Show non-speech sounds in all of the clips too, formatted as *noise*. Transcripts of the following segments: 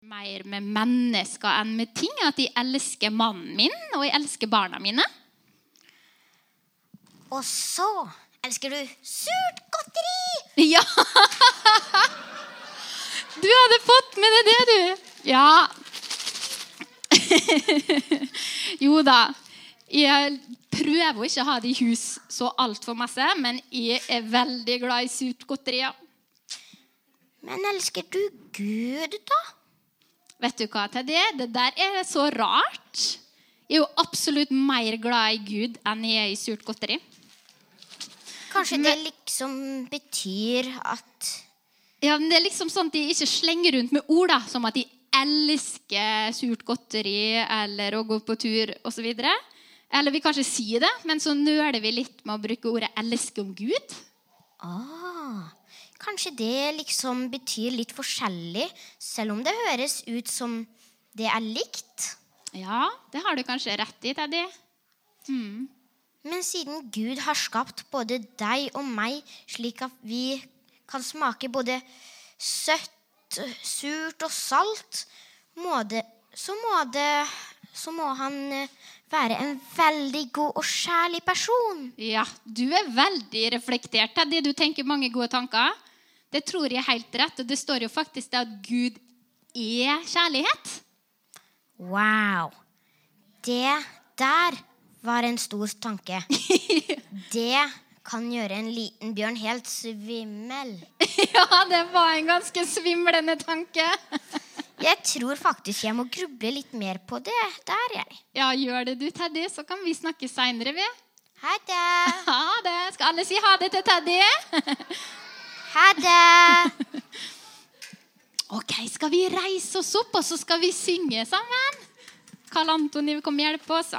mer med mennesker enn med ting. At jeg elsker mannen min, og jeg elsker barna mine. Og så elsker du surt godteri. Ja! Du hadde fått med deg det, du. Ja. *laughs* Jo da. Jeg prøver å ikke ha det i hus så altfor masse, men jeg er veldig glad i surt godteri. Men elsker du Gud, da? Vet du hva til det? Det der er så rart. Jeg er jo absolutt mer glad i Gud enn jeg er i surt godteri. Kanskje det liksom betyr at Ja, men Det er liksom sånn at de ikke slenger rundt med ord, da, som at de elsker surt godteri eller å gå på tur osv. Eller vi kanskje sier det, men så nøler vi litt med å bruke ordet 'elske om Gud'. ah, Kanskje det liksom betyr litt forskjellig, selv om det høres ut som det er likt. Ja, det har du kanskje rett i, Teddy. Mm. Men siden Gud har skapt både deg og meg slik at vi kan smake både søtt, surt og salt, må det, så, må det, så må han eh, være en veldig god og kjærlig person. Ja, du er veldig reflektert, Teddy. Du tenker mange gode tanker. Det tror jeg er helt rett. Og det står jo faktisk det at Gud er kjærlighet. Wow. Det der var en stor tanke. *laughs* Det kan gjøre en liten bjørn helt svimmel. *laughs* ja, det var en ganske svimlende tanke. *laughs* Jeg tror faktisk jeg må gruble litt mer på det der, jeg. Ja, gjør det du, Teddy, så kan vi snakke seinere, vi. Ha det. Ha det. Skal alle si ha det til Teddy? Ha det. *laughs* ok, skal vi reise oss opp, og så skal vi synge sammen? Karl Antoni komme og hjelpe oss.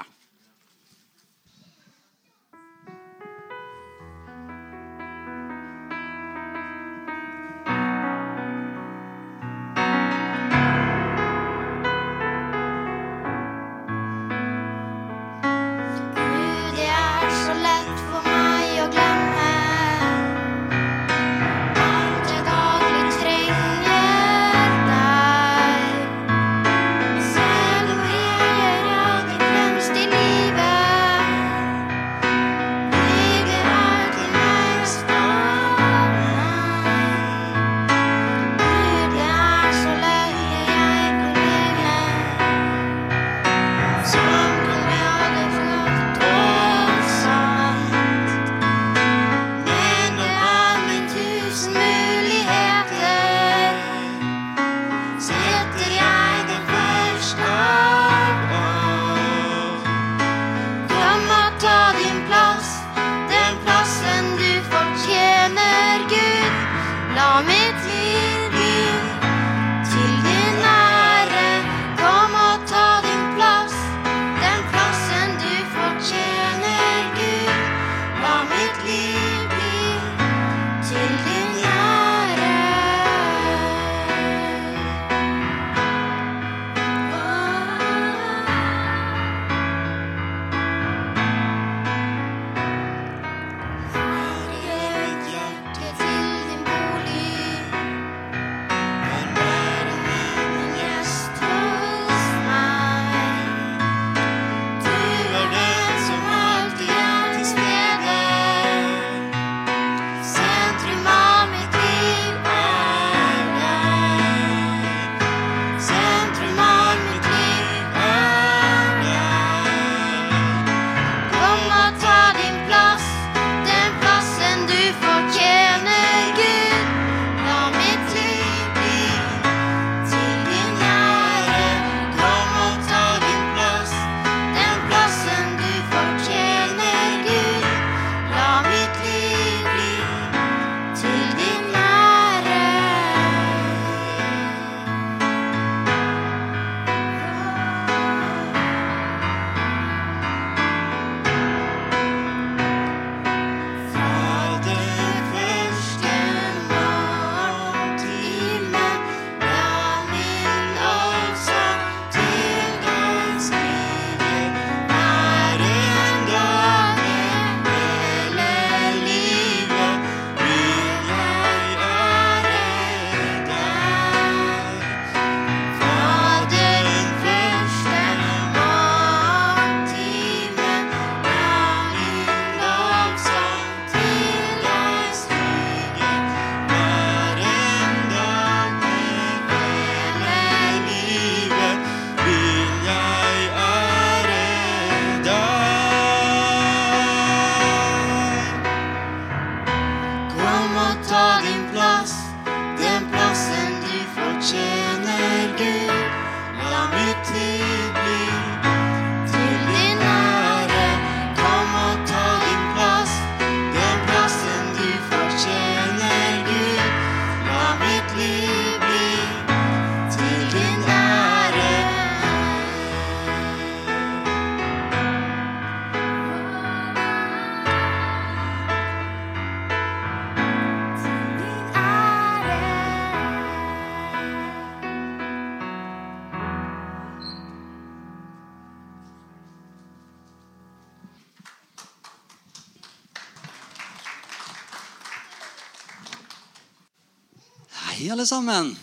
Alle sammen.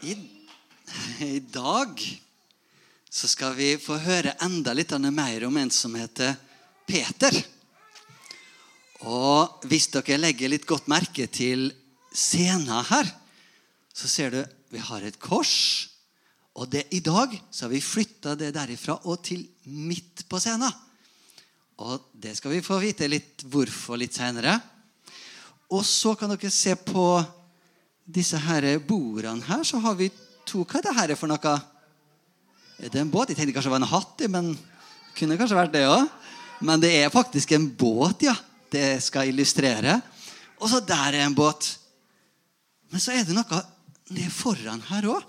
I, I dag så skal vi få høre enda litt mer om en som heter Peter. Og hvis dere legger litt godt merke til scenen her, så ser du vi har et kors. Og det, i dag så har vi flytta det derifra og til midt på scenen. Og det skal vi få vite litt hvorfor litt seinere. Og så kan dere se på disse her bordene her. Så har vi to Hva er det her for noe? Er det en båt? Jeg tenkte kanskje det var en hatt, men kunne kanskje vært det òg. Men det er faktisk en båt, ja. Det skal illustrere. Og så der er en båt. Men så er det noe ned foran her òg.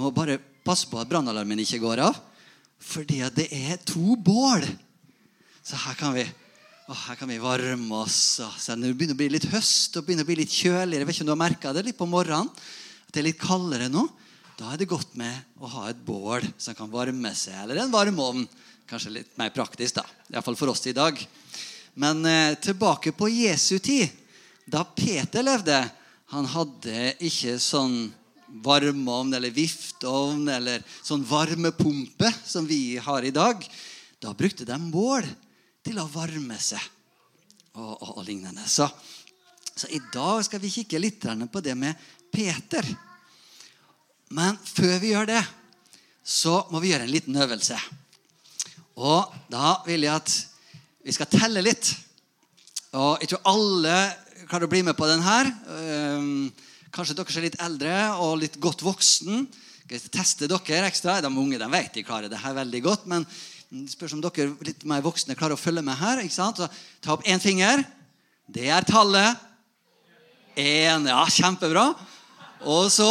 Og bare pass på at brannalarmen ikke går av. Fordi det er to bål. Så her kan vi, å, her kan vi varme oss. Så det begynner å bli litt høst og begynner å bli litt kjøligere Jeg vet ikke om du har merka det litt på morgenen. At det er litt kaldere nå. Da er det godt med å ha et bål som kan varme seg. Eller en varmeovn. Kanskje litt mer praktisk, da. Iallfall for oss i dag. Men eh, tilbake på Jesu tid, da Peter levde Han hadde ikke sånn varmeovn eller viftovn eller sånn varmepumpe som vi har i dag. Da brukte de bål til å varme seg og, og, og lignende. Så, så, i dag skal vi kikke litt på det med Peter. Men før vi gjør det, så må vi gjøre en liten øvelse. Og da vil jeg at vi skal telle litt. Og jeg tror alle klarer å bli med på den her. Um, Kanskje dere er litt eldre og litt godt voksen. Jeg teste dere ekstra? De unge de vet de klarer det her veldig godt. Men spørs om dere litt mer voksne klarer å følge med her. ikke sant? Så ta opp én finger. Det er tallet. Én. Ja, kjempebra. Og så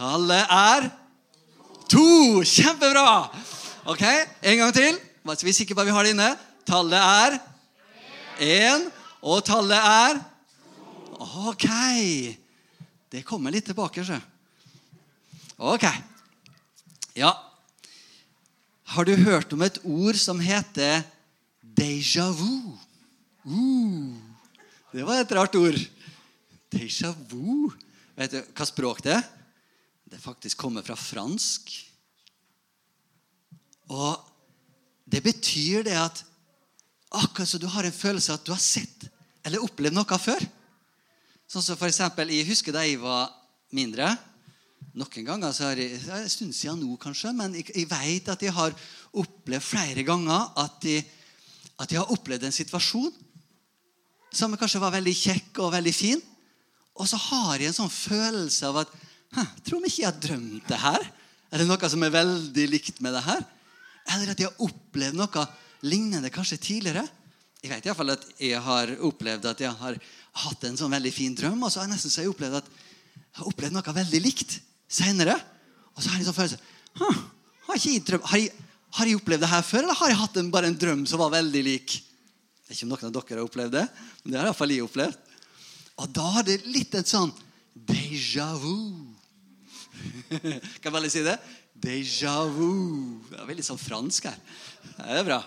Tallet er to. Kjempebra! Ok, En gang til. Bare så vi er sikre på at vi har det inne. Tallet er én. Og tallet er Ok. Det kommer litt tilbake, sjø. Ok. Ja. Har du hørt om et ord som heter déjà vu? Uh, det var et rart ord. Déjà vu. Vet du hva språk det er? Det faktisk kommer fra fransk. Og det betyr det at akkurat så du har en følelse av at du har sett eller opplevd noe før. Sånn som for eksempel, Jeg husker da jeg var mindre. Noen ganger gang. Altså, det en stund siden nå, kanskje, men jeg, jeg vet at jeg har opplevd flere ganger at jeg, at jeg har opplevd en situasjon som kanskje var veldig kjekk og veldig fin. Og så har jeg en sånn følelse av at Tror vi ikke jeg har drømt det her? Er det noe som er veldig likt med det her? Eller at jeg har opplevd noe lignende kanskje tidligere? Jeg vet i fall at jeg har opplevd at jeg har hatt en sånn veldig fin drøm, og så har jeg nesten så jeg opplevd at jeg har opplevd noe veldig likt senere. Og så har jeg en sånn følelse har, jeg ikke har, jeg, har, jeg opplevd det her før, eller har jeg hatt en, bare en drøm som var veldig lik? Det er ikke om noen av dere har opplevd det, men det har iallfall jeg opplevd. Og da er det litt et sånn déjà vu. *laughs* kan jeg bare si det? Déjà vu. Det er veldig sånn fransk her. Det er bra.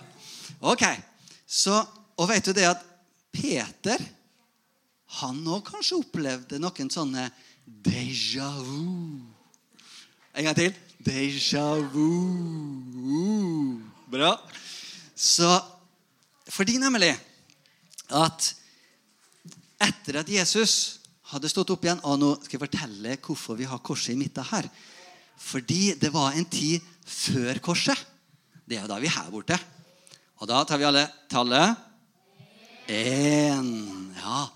Ok, så, Og vet du det at Peter han òg kanskje opplevde noen sånne déjà vu. En gang til. Deja vu. Bra. Så fordi nemlig at etter at Jesus hadde stått opp igjen Og nå skal jeg fortelle hvorfor vi har korset i midten her. Fordi det var en tid før korset. Det er jo da vi er her borte. Og da tar vi alle tallet én. Ja,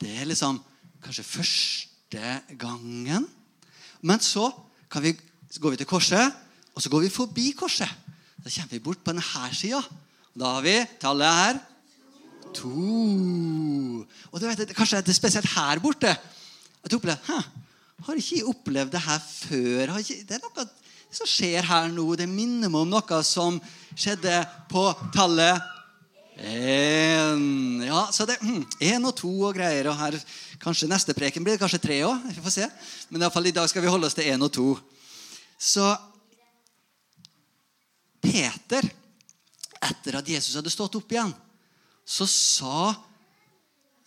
det er liksom kanskje første gangen. Men så vi, går vi til korset, og så går vi forbi korset. Da kommer vi bort på denne sida. Da har vi tallet her. To. Og du vet, Kanskje det er spesielt her borte at du opplever Hæ, Har ikke jeg opplevd det her før? Ikke, det er noe som skjer her nå. Det minner meg om noe som skjedde på tallet en, ja, så det Én hm, og to og greier. Og her, kanskje neste preken blir det kanskje tre òg. Vi får se. Men i, alle fall, i dag skal vi holde oss til én og to. Så Peter, etter at Jesus hadde stått opp igjen, så sa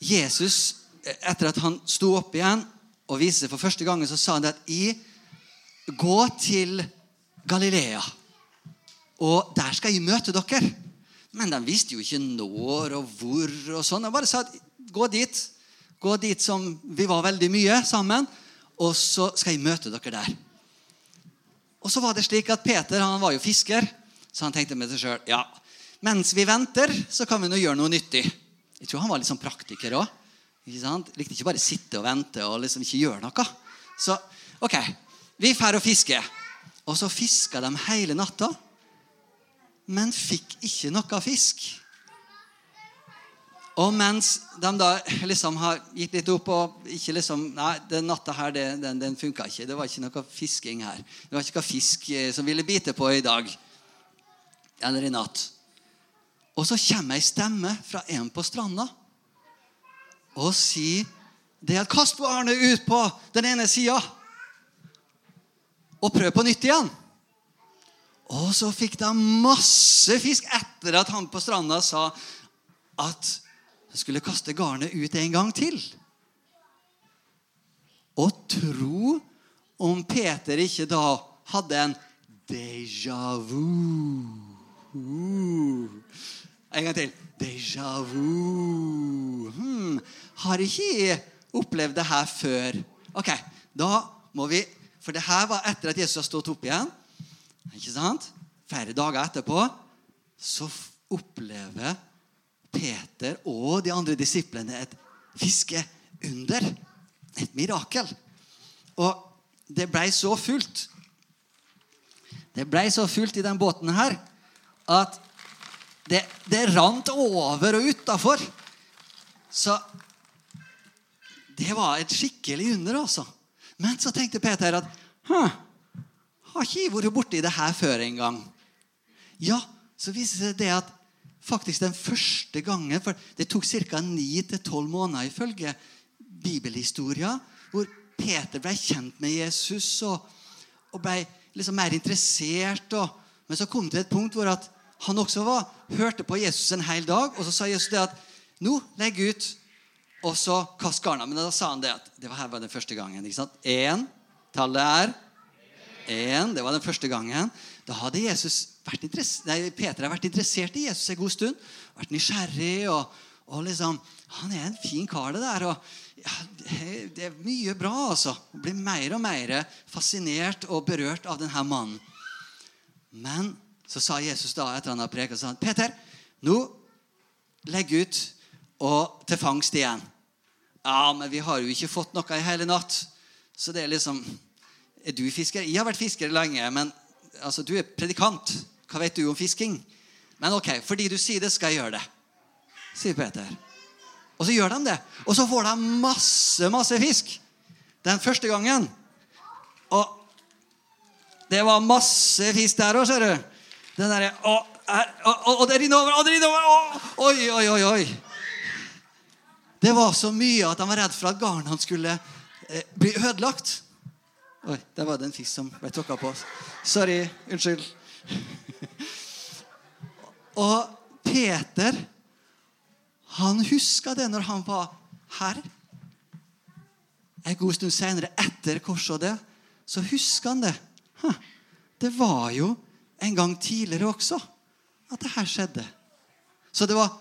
Jesus etter at han sto opp igjen og viste for første gangen, så sa han at i gå til Galilea, og der skal jeg møte dere. Men de visste jo ikke når og hvor. og sånn. De bare sa gå dit. Gå dit som vi var veldig mye sammen, og så skal jeg møte dere der. Og så var det slik at Peter han var jo fisker, så han tenkte med seg sjøl ja, mens vi venter, så kan vi nå gjøre noe nyttig. Jeg tror han var litt sånn praktiker òg. Likte ikke bare sitte og vente og liksom ikke gjøre noe. Så ok, vi drar og fisker. Og så fiska de hele natta, men fikk ikke noe fisk. Og mens de da liksom har gitt litt opp og ikke liksom Nei, den natta her, det, den, den funka ikke. Det var ikke noe fisking her. Det var ikke noe fisk eh, som ville bite på i dag. Eller i natt. Og så kommer ei stemme fra en på stranda og sier det at kast barnet ut på den ene sida og prøv på nytt igjen. Og så fikk de masse fisk etter at han på stranda sa at skulle kaste garnet ut en gang til. Og tro om Peter ikke da hadde en déjà vu. En gang til. Déjà vu. Hmm. Har ikke opplevd det her før? Ok, da må vi For det her var etter at Jesus har stått opp igjen. Ikke sant? Flere dager etterpå så opplever Peter og de andre disiplene et fiskeunder. Et mirakel. Og det blei så fullt Det blei så fullt i den båten her at det, det rant over og utafor. Så det var et skikkelig under, altså. Men så tenkte Peter at har ikke jeg vært borti det her før engang. Ja, så viser det seg at faktisk den første gangen For det tok ca. 9-12 måneder ifølge bibelhistoria, hvor Peter ble kjent med Jesus og, og ble liksom mer interessert. Og, men så kom det til et punkt hvor at han også var, hørte på Jesus en hel dag. Og så sa Jesus det at nå, legg ut, og så kast garna. Men da sa han det at det var her var den første gangen. ikke sant? Én, tallet er én. Det var den første gangen. Da hadde nei, Peter vært interessert i Jesus en god stund. Vært nysgjerrig. og, og liksom, Han er en fin kar, det der. og ja, Det er mye bra, altså. Blir mer og mer fascinert og berørt av denne mannen. Men så sa Jesus da etter han hadde preka, sa han, Peter, nå legg ut og til fangst igjen. Ja, men vi har jo ikke fått noe i hele natt. Så det er liksom Er du fisker? Jeg har vært fisker lenge, men altså, du er predikant. Hva vet du om fisking? Men ok, fordi du sier det, skal jeg gjøre det. Sier Peter. Og så gjør de det. Og så får de masse, masse fisk den første gangen. Og det var masse fisk der òg, ser du. Den derre og, og, det renner over, og det renner over. Oi, oi, oi, oi. Det var så mye at han var redd for at garnene skulle eh, bli ødelagt. Oi, der var det en fisk som ble tråkka på. Sorry. Unnskyld. og Peter, han huska det når han var her. En god stund senere, etter korset og det, så huska han det. Det var jo en gang tidligere også at det her skjedde. Så det var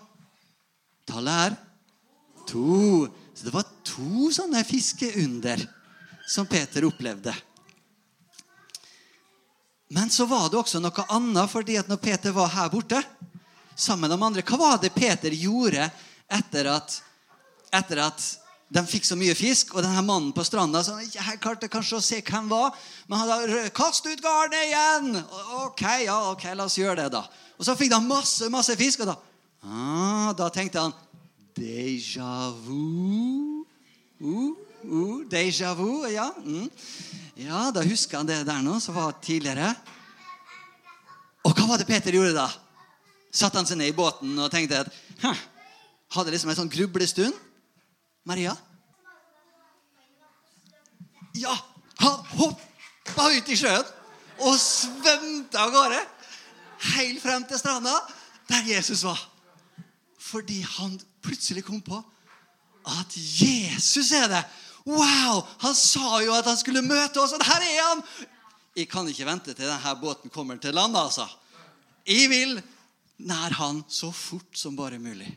Tallet er to. Så det var to sånne fiskeunder som Peter opplevde. Men så var det også noe annet, fordi at når Peter var her borte sammen med de andre, Hva var det Peter gjorde etter at, etter at de fikk så mye fisk, og denne mannen på stranda som ikke klarte kanskje å se hvem var, men han da 'Kast ut garnet igjen!' Ok, ja, ok, la oss gjøre det, da. Og så fikk de masse, masse fisk, og da, ah, da tenkte han Déjà vu. Uh, uh, Déjà vu, ja. Mm. Ja, da husker han det der nå, som var tidligere. Og hva var det Peter gjorde da? Satte han seg ned i båten og tenkte at Hadde liksom en sånn grublestund. Maria? Ja, han hoppa ut i sjøen og svømte av gårde. Helt frem til stranda, der Jesus var. Fordi han plutselig kom på at Jesus er det. Wow! Han sa jo at han skulle møte oss, og her er han! Jeg kan ikke vente til denne båten kommer til land, altså. Jeg vil nær han så fort som bare mulig.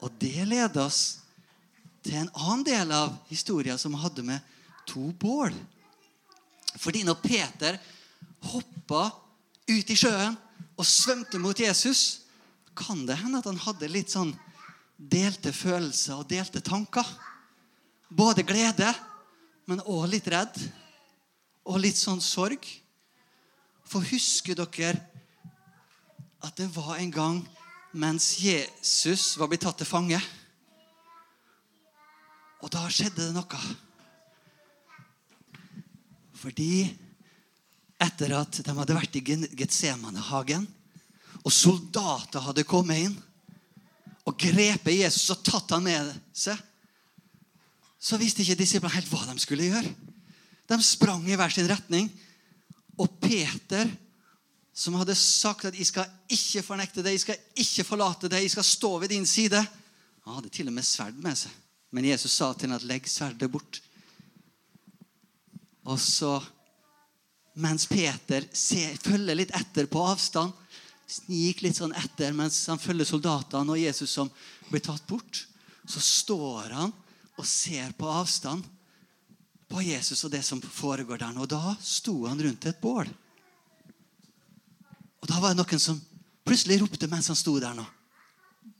Og det leder oss til en annen del av historien som hadde med to bål. Fordi når Peter hoppa ut i sjøen og svømte mot Jesus, kan det hende at han hadde litt sånn delte følelser og delte tanker. Både glede, men også litt redd. Og litt sånn sorg. For husker dere at det var en gang mens Jesus var blitt tatt til fange? Og da skjedde det noe. Fordi etter at de hadde vært i Getsemanehagen, og soldater hadde kommet inn og grepet Jesus og tatt han med seg, så visste ikke disiplene helt hva de skulle gjøre. De sprang i hver sin retning. Og Peter, som hadde sagt at 'jeg skal ikke fornekte deg, jeg skal ikke forlate deg, jeg skal stå ved din side', han hadde til og med sverd med seg. Men Jesus sa til ham at 'legg sverdet bort'. Og så, mens Peter ser, følger litt etter på avstand, snik litt sånn etter mens han følger soldatene og Jesus som blir tatt bort, så står han og ser på avstand på Jesus og det som foregår der. Og da sto han rundt et bål. Og da var det noen som plutselig ropte mens han sto der nå.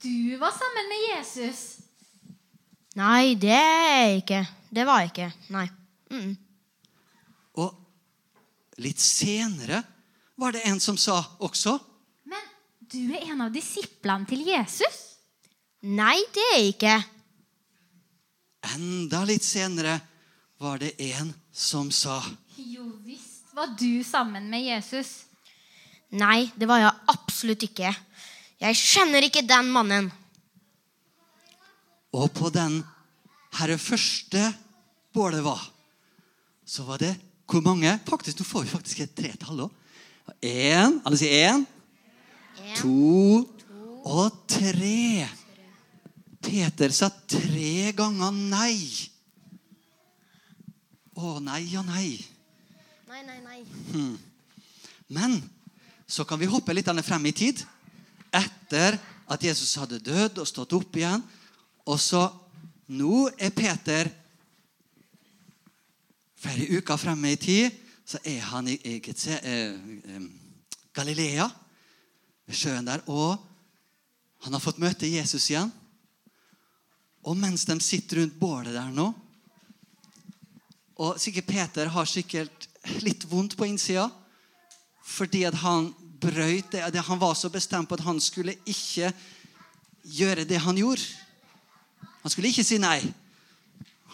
Du var sammen med Jesus. Nei, det er jeg ikke. Det var jeg ikke. Nei. Mm. Og litt senere var det en som sa også Men du er en av disiplene til Jesus. Nei, det er jeg ikke. Enda litt senere var det en som sa Jo visst var du sammen med Jesus. Nei, det var jeg absolutt ikke. Jeg kjenner ikke den mannen. Og på den herre første bålet var, så var det hvor mange? Faktisk, Nå får vi faktisk et tretall òg. Én Alle sier én. To og tre. Peter sa tre ganger nei. Å, nei og nei. Nei, nei, nei. Men så kan vi hoppe litt frem i tid. Etter at Jesus hadde dødd og stått opp igjen. Og så Nå er Peter flere uker fremme i tid. Så er han i, Getse- eh, eh, Galilea, ved sjøen der. Og han har fått møte Jesus igjen. Og mens de sitter rundt bålet der nå Og sikkert Peter har sikkert litt vondt på innsida. Fordi at han brøyt det. Han var så bestemt på at han skulle ikke gjøre det han gjorde. Han skulle ikke si nei.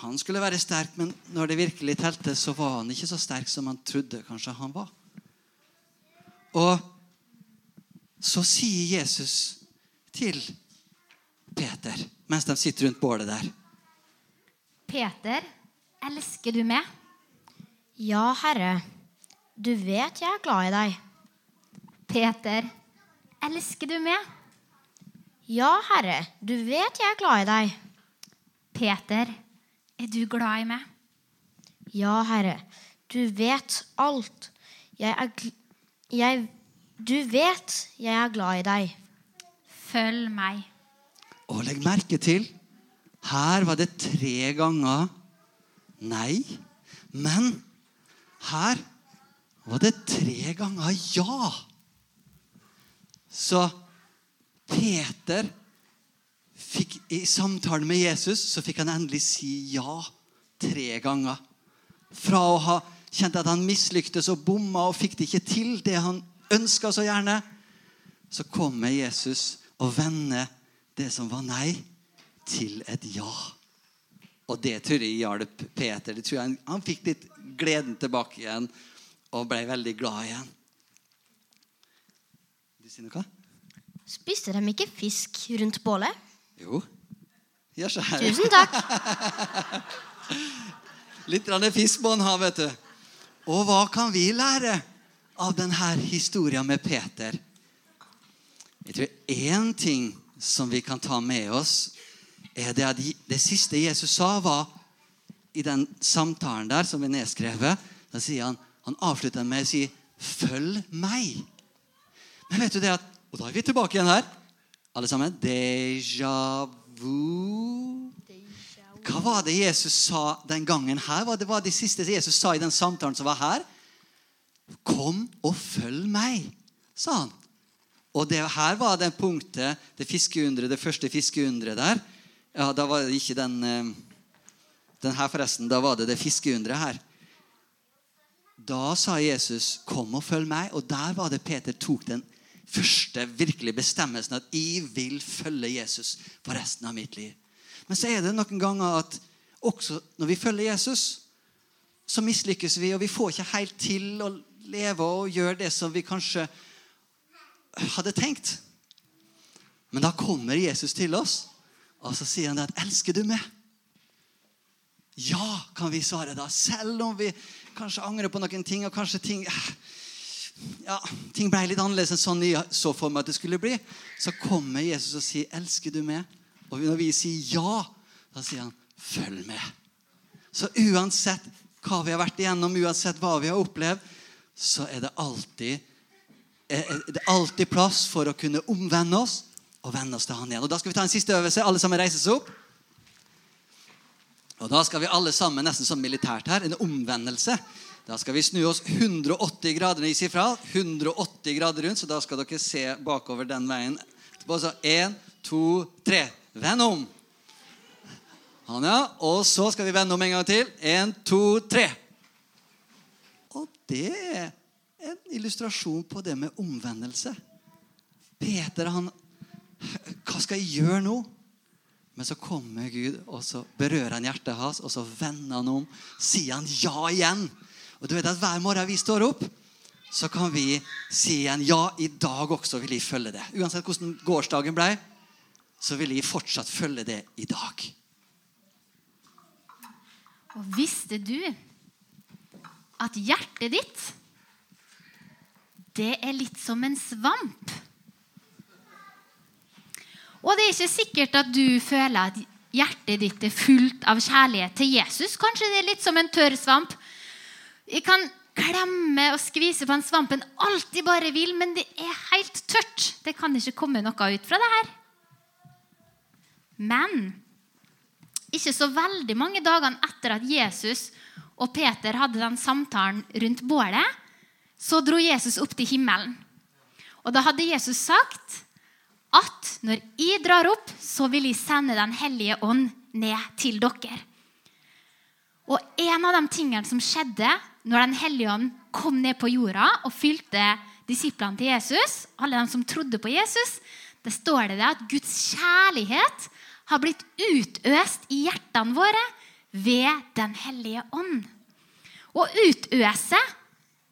Han skulle være sterk, men når det virkelig telte, så var han ikke så sterk som han trodde kanskje han var. Og så sier Jesus til Peter, mens de sitter rundt bålet der Peter, elsker du meg? Ja, Herre, du vet jeg er glad i deg. Peter, elsker du meg? Ja, Herre, du vet jeg er glad i deg. Peter, er du glad i meg? Ja, Herre, du vet alt. Jeg er gl jeg, Du vet jeg er glad i deg. Følg meg. Og legg merke til her var det tre ganger nei. Men her var det tre ganger ja. Så Peter fikk i samtalen med Jesus så fikk han endelig si ja tre ganger. Fra å ha kjent at han mislyktes og bomma og fikk det ikke til, det han ønska så gjerne, så kommer Jesus og vender det som var nei, til et ja. Og det tror jeg hjalp Peter. Det tror jeg han, han fikk litt gleden tilbake igjen og ble veldig glad igjen. Du sier noe? Spiste de ikke fisk rundt bålet? Jo. Gjør så her. Tusen takk. *laughs* Litt fisk må en ha, vet du. Og hva kan vi lære av denne historien med Peter? Jeg tror én ting som vi kan ta med oss, er det at det siste Jesus sa, var i den samtalen der som er nedskrevet. Da sier han, han avslutter med å si 'følg meg'. Men vet du det at, Og da er vi tilbake igjen her. Alle sammen. Déjà vu. Hva var det Jesus sa den gangen her? Hva det var det siste Jesus sa i den samtalen som var her? Kom og følg meg, sa han. Og det her var det punktet, det fiskeundret, det første fiskeundret der. Ja, Da var det ikke den, eh, den her, forresten. Da var det det fiskeundret her. Da sa Jesus, 'Kom og følg meg.' Og der var det Peter tok den første virkelige bestemmelsen at 'jeg vil følge Jesus for resten av mitt liv'. Men så er det noen ganger at også når vi følger Jesus, så mislykkes vi, og vi får ikke helt til å leve og gjøre det som vi kanskje hadde tenkt. Men da kommer Jesus til oss, og så sier han at 'Elsker du meg?' Ja, kan vi svare da. Selv om vi kanskje angrer på noen ting, og kanskje ting ja, ting ble litt annerledes enn sånn jeg så for meg at det skulle bli, så kommer Jesus og sier 'Elsker du meg?' Og når vi sier ja, da sier han 'Følg med'. Så uansett hva vi har vært igjennom, uansett hva vi har opplevd, så er det alltid, er alltid plass for å kunne omvende oss og vende oss til Han igjen. Og Da skal vi ta en siste øvelse. Alle sammen reises opp. Og Da skal vi alle sammen, nesten som militært her, en omvendelse. Da skal vi snu oss 180 grader når jeg sier fra. 180 grader rundt, så da skal dere se bakover den veien. Så én, to, tre. Vend om. Han, ja. Og så skal vi vende om en gang til. Én, to, tre. Og det en illustrasjon på det med omvendelse. Peter, han Hva skal jeg gjøre nå? Men så kommer Gud, og så berører han hjertet hans, og så vender han om. Sier han ja igjen. Og du vet at Hver morgen vi står opp, så kan vi si igjen ja, i dag også vil jeg følge det. Uansett hvordan gårsdagen ble, så vil jeg fortsatt følge det i dag. Og visste du at hjertet ditt, det er litt som en svamp? Og det er ikke sikkert at du føler at hjertet ditt er fullt av kjærlighet til Jesus. Kanskje det er litt som en tørr svamp. Vi kan klemme og skvise på en svampen alltid bare vil, men det er helt tørt. Det kan ikke komme noe ut fra det her. Men ikke så veldig mange dagene etter at Jesus og Peter hadde den samtalen rundt bålet, så dro Jesus opp til himmelen. Og da hadde Jesus sagt at når jeg drar opp, så vil jeg sende Den hellige ånd ned til dere. Og en av de tingene som skjedde når Den hellige ånd kom ned på jorda og fylte disiplene til Jesus, alle de som trodde på Jesus, det står det at Guds kjærlighet har blitt utøst i hjertene våre ved Den hellige ånd. Å utøse,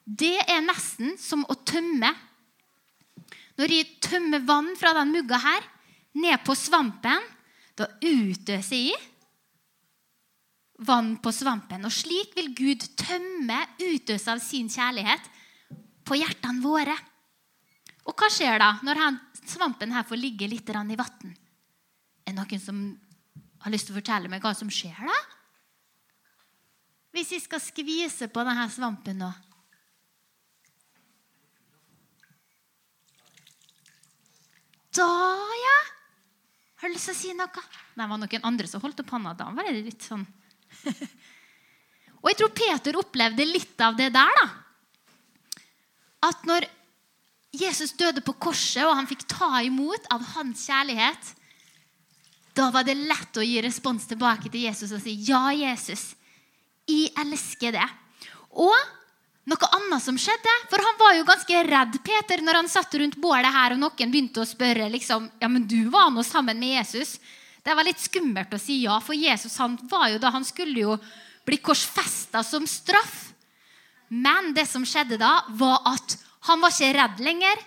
det er nesten som å tømme. Når jeg tømmer vann fra den mugga her ned på svampen, da utøser jeg vann på svampen. Og slik vil Gud tømme, utøse av sin kjærlighet på hjertene våre. Og hva skjer da når svampen her får ligge litt i vann? Er det noen som har lyst til å fortelle meg hva som skjer da? Hvis jeg skal skvise på denne svampen nå Da, ja! Har du lyst til å si noe? Nei, det var noen andre som holdt opp hånda. Da var det litt sånn *laughs* Og jeg tror Peter opplevde litt av det der, da. At når Jesus døde på korset, og han fikk ta imot av hans kjærlighet, da var det lett å gi respons tilbake til Jesus og si, 'Ja, Jesus, jeg elsker det'. Og noe annet som skjedde, for han var jo ganske redd Peter når han satt rundt bålet her, og noen begynte å spørre liksom, ja, men du var nå sammen med Jesus. Det var litt skummelt å si ja, for Jesus han var jo da, han skulle jo bli korsfesta som straff. Men det som skjedde da, var at han var ikke redd lenger.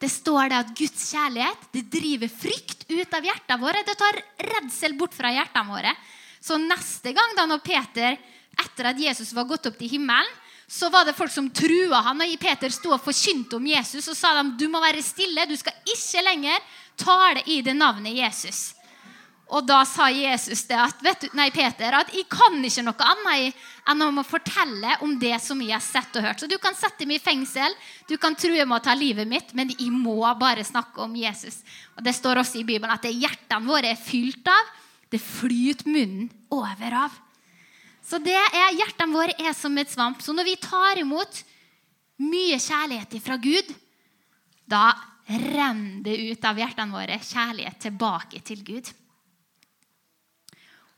Det står det at Guds kjærlighet det driver frykt ut av hjertene våre. Det tar redsel bort fra hjertene våre. Så neste gang da når Peter, etter at Jesus var gått opp til himmelen, så var det folk som trua han. Og Peter sto og forkynte om Jesus og sa dem, du må være stille. Du skal ikke lenger tale i det navnet Jesus. Og da sa Jesus det at, vet du, nei, Peter at jeg kan ikke noe annet enn om å fortelle om det som jeg har sett og hørt. Så du kan sette meg i fengsel, du kan true med å ta livet mitt, men jeg må bare snakke om Jesus. Og Det står også i Bibelen at det hjertene våre er fylt av, det flyter munnen over av. Så det er, hjertene våre er som et svamp. Så når vi tar imot mye kjærlighet fra Gud, da renner det ut av hjertene våre kjærlighet tilbake til Gud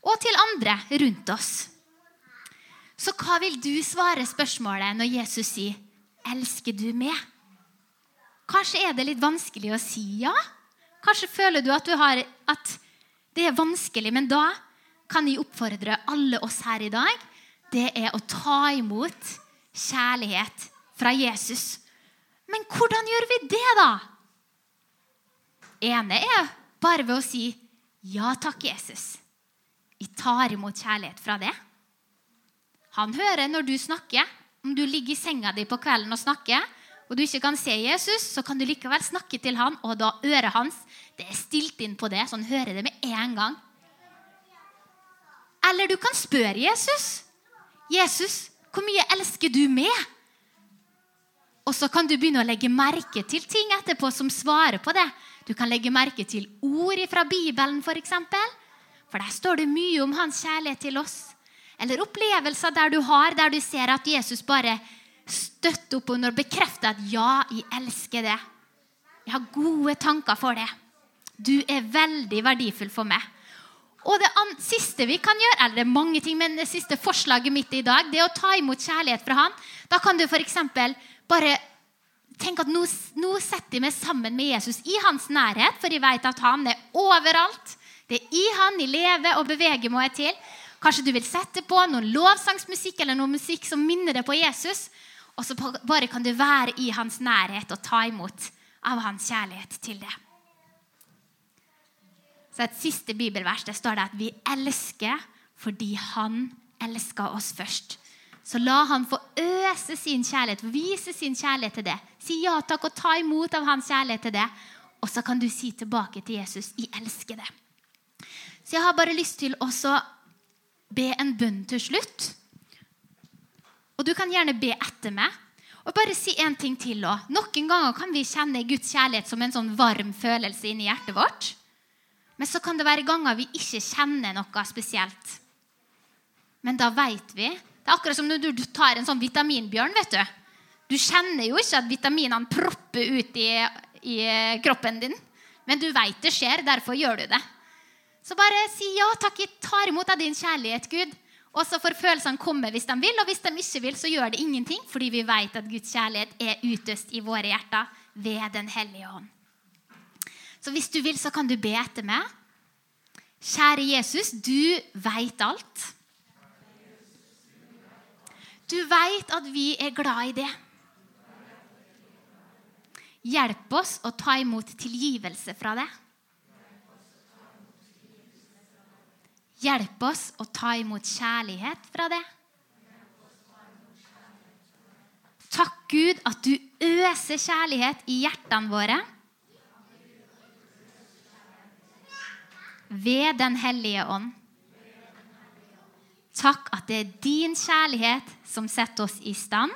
og til andre rundt oss. Så hva vil du svare spørsmålet når Jesus sier 'Elsker du meg'? Kanskje er det litt vanskelig å si ja. Kanskje føler du at, du har, at det er vanskelig, men da kan jeg oppfordre alle oss her i dag. Det er å ta imot kjærlighet fra Jesus. Men hvordan gjør vi det, da? ene er bare ved å si ja takk, Jesus. Jeg tar imot kjærlighet fra det. Han hører når du snakker. Om du ligger i senga di på kvelden og snakker, og du ikke kan se Jesus, så kan du likevel snakke til han, og da øret hans det er stilt inn på det, så han hører det med en gang. Eller du kan spørre Jesus. 'Jesus, hvor mye elsker du meg?' Og så kan du begynne å legge merke til ting etterpå som svarer på det. Du kan legge merke til ord fra Bibelen, f.eks. For der står det mye om hans kjærlighet til oss. Eller opplevelser der du har, der du ser at Jesus bare støtter opp under og bekrefter at 'ja, jeg elsker det'. Jeg har gode tanker for det. Du er veldig verdifull for meg. Og det siste vi kan gjøre, eller det er mange ting, men det siste forslaget mitt i dag, det er å ta imot kjærlighet fra han. Da kan du f.eks. bare tenke at nå, nå setter jeg meg sammen med Jesus i hans nærhet, for jeg vet at han er overalt. Det er i Han jeg lever og beveger meg til. Kanskje du vil sette på noen lovsangsmusikk eller noe musikk som minner deg på Jesus. Og så bare kan du være i hans nærhet og ta imot av hans kjærlighet til det. Så Et siste bibelvers det står det at vi elsker fordi han elsker oss først. Så la han få øse sin kjærlighet, vise sin kjærlighet til det. Si ja takk og ta imot av hans kjærlighet til det. Og så kan du si tilbake til Jesus 'Jeg elsker det'. Så jeg har bare lyst til å be en bønn til slutt. Og du kan gjerne be etter meg. Og bare si en ting til også. Noen ganger kan vi kjenne Guds kjærlighet som en sånn varm følelse inni hjertet vårt. Men så kan det være ganger vi ikke kjenner noe spesielt. Men da veit vi. Det er akkurat som når du tar en sånn vitaminbjørn. vet Du Du kjenner jo ikke at vitaminene propper ut i, i kroppen din. Men du veit det skjer, derfor gjør du det. Så bare si ja takk, jeg tar imot av din kjærlighet, Gud. Og så får følelsene komme hvis de vil, og hvis de ikke vil, så gjør det ingenting, fordi vi vet at Guds kjærlighet er utøst i våre hjerter ved Den hellige ånd. Så hvis du vil, så kan du be etter meg. Kjære Jesus, du veit alt. Du veit at vi er glad i det. Hjelp oss å ta imot tilgivelse fra det. Hjelp oss å ta imot kjærlighet fra det. Takk, Gud, at du øser kjærlighet i hjertene våre. Ved Den hellige ånd. Takk at det er din kjærlighet som setter oss i stand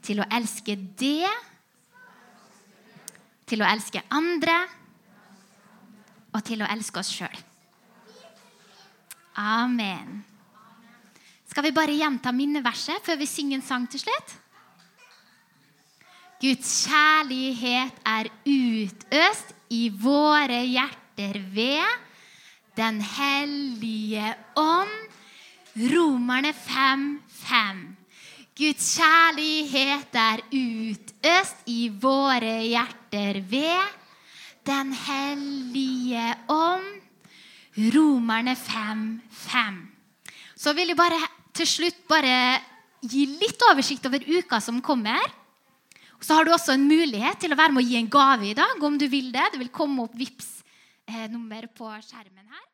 til å elske det, til å elske andre og til å elske oss sjøl. Amen. Skal vi bare gjenta minneverset før vi synger en sang til slutt? Guds kjærlighet er utøst i våre hjerter ved Den hellige ånd. Romerne 5, 5. Guds kjærlighet er utøst i våre hjerter ved den hellige ånd. Romerne 5, 5. Så vil jeg bare til slutt bare gi litt oversikt over uka som kommer. Så har du også en mulighet til å være med å gi en gave i dag om du vil det. Det vil komme opp VIPS eh, nummer på skjermen her.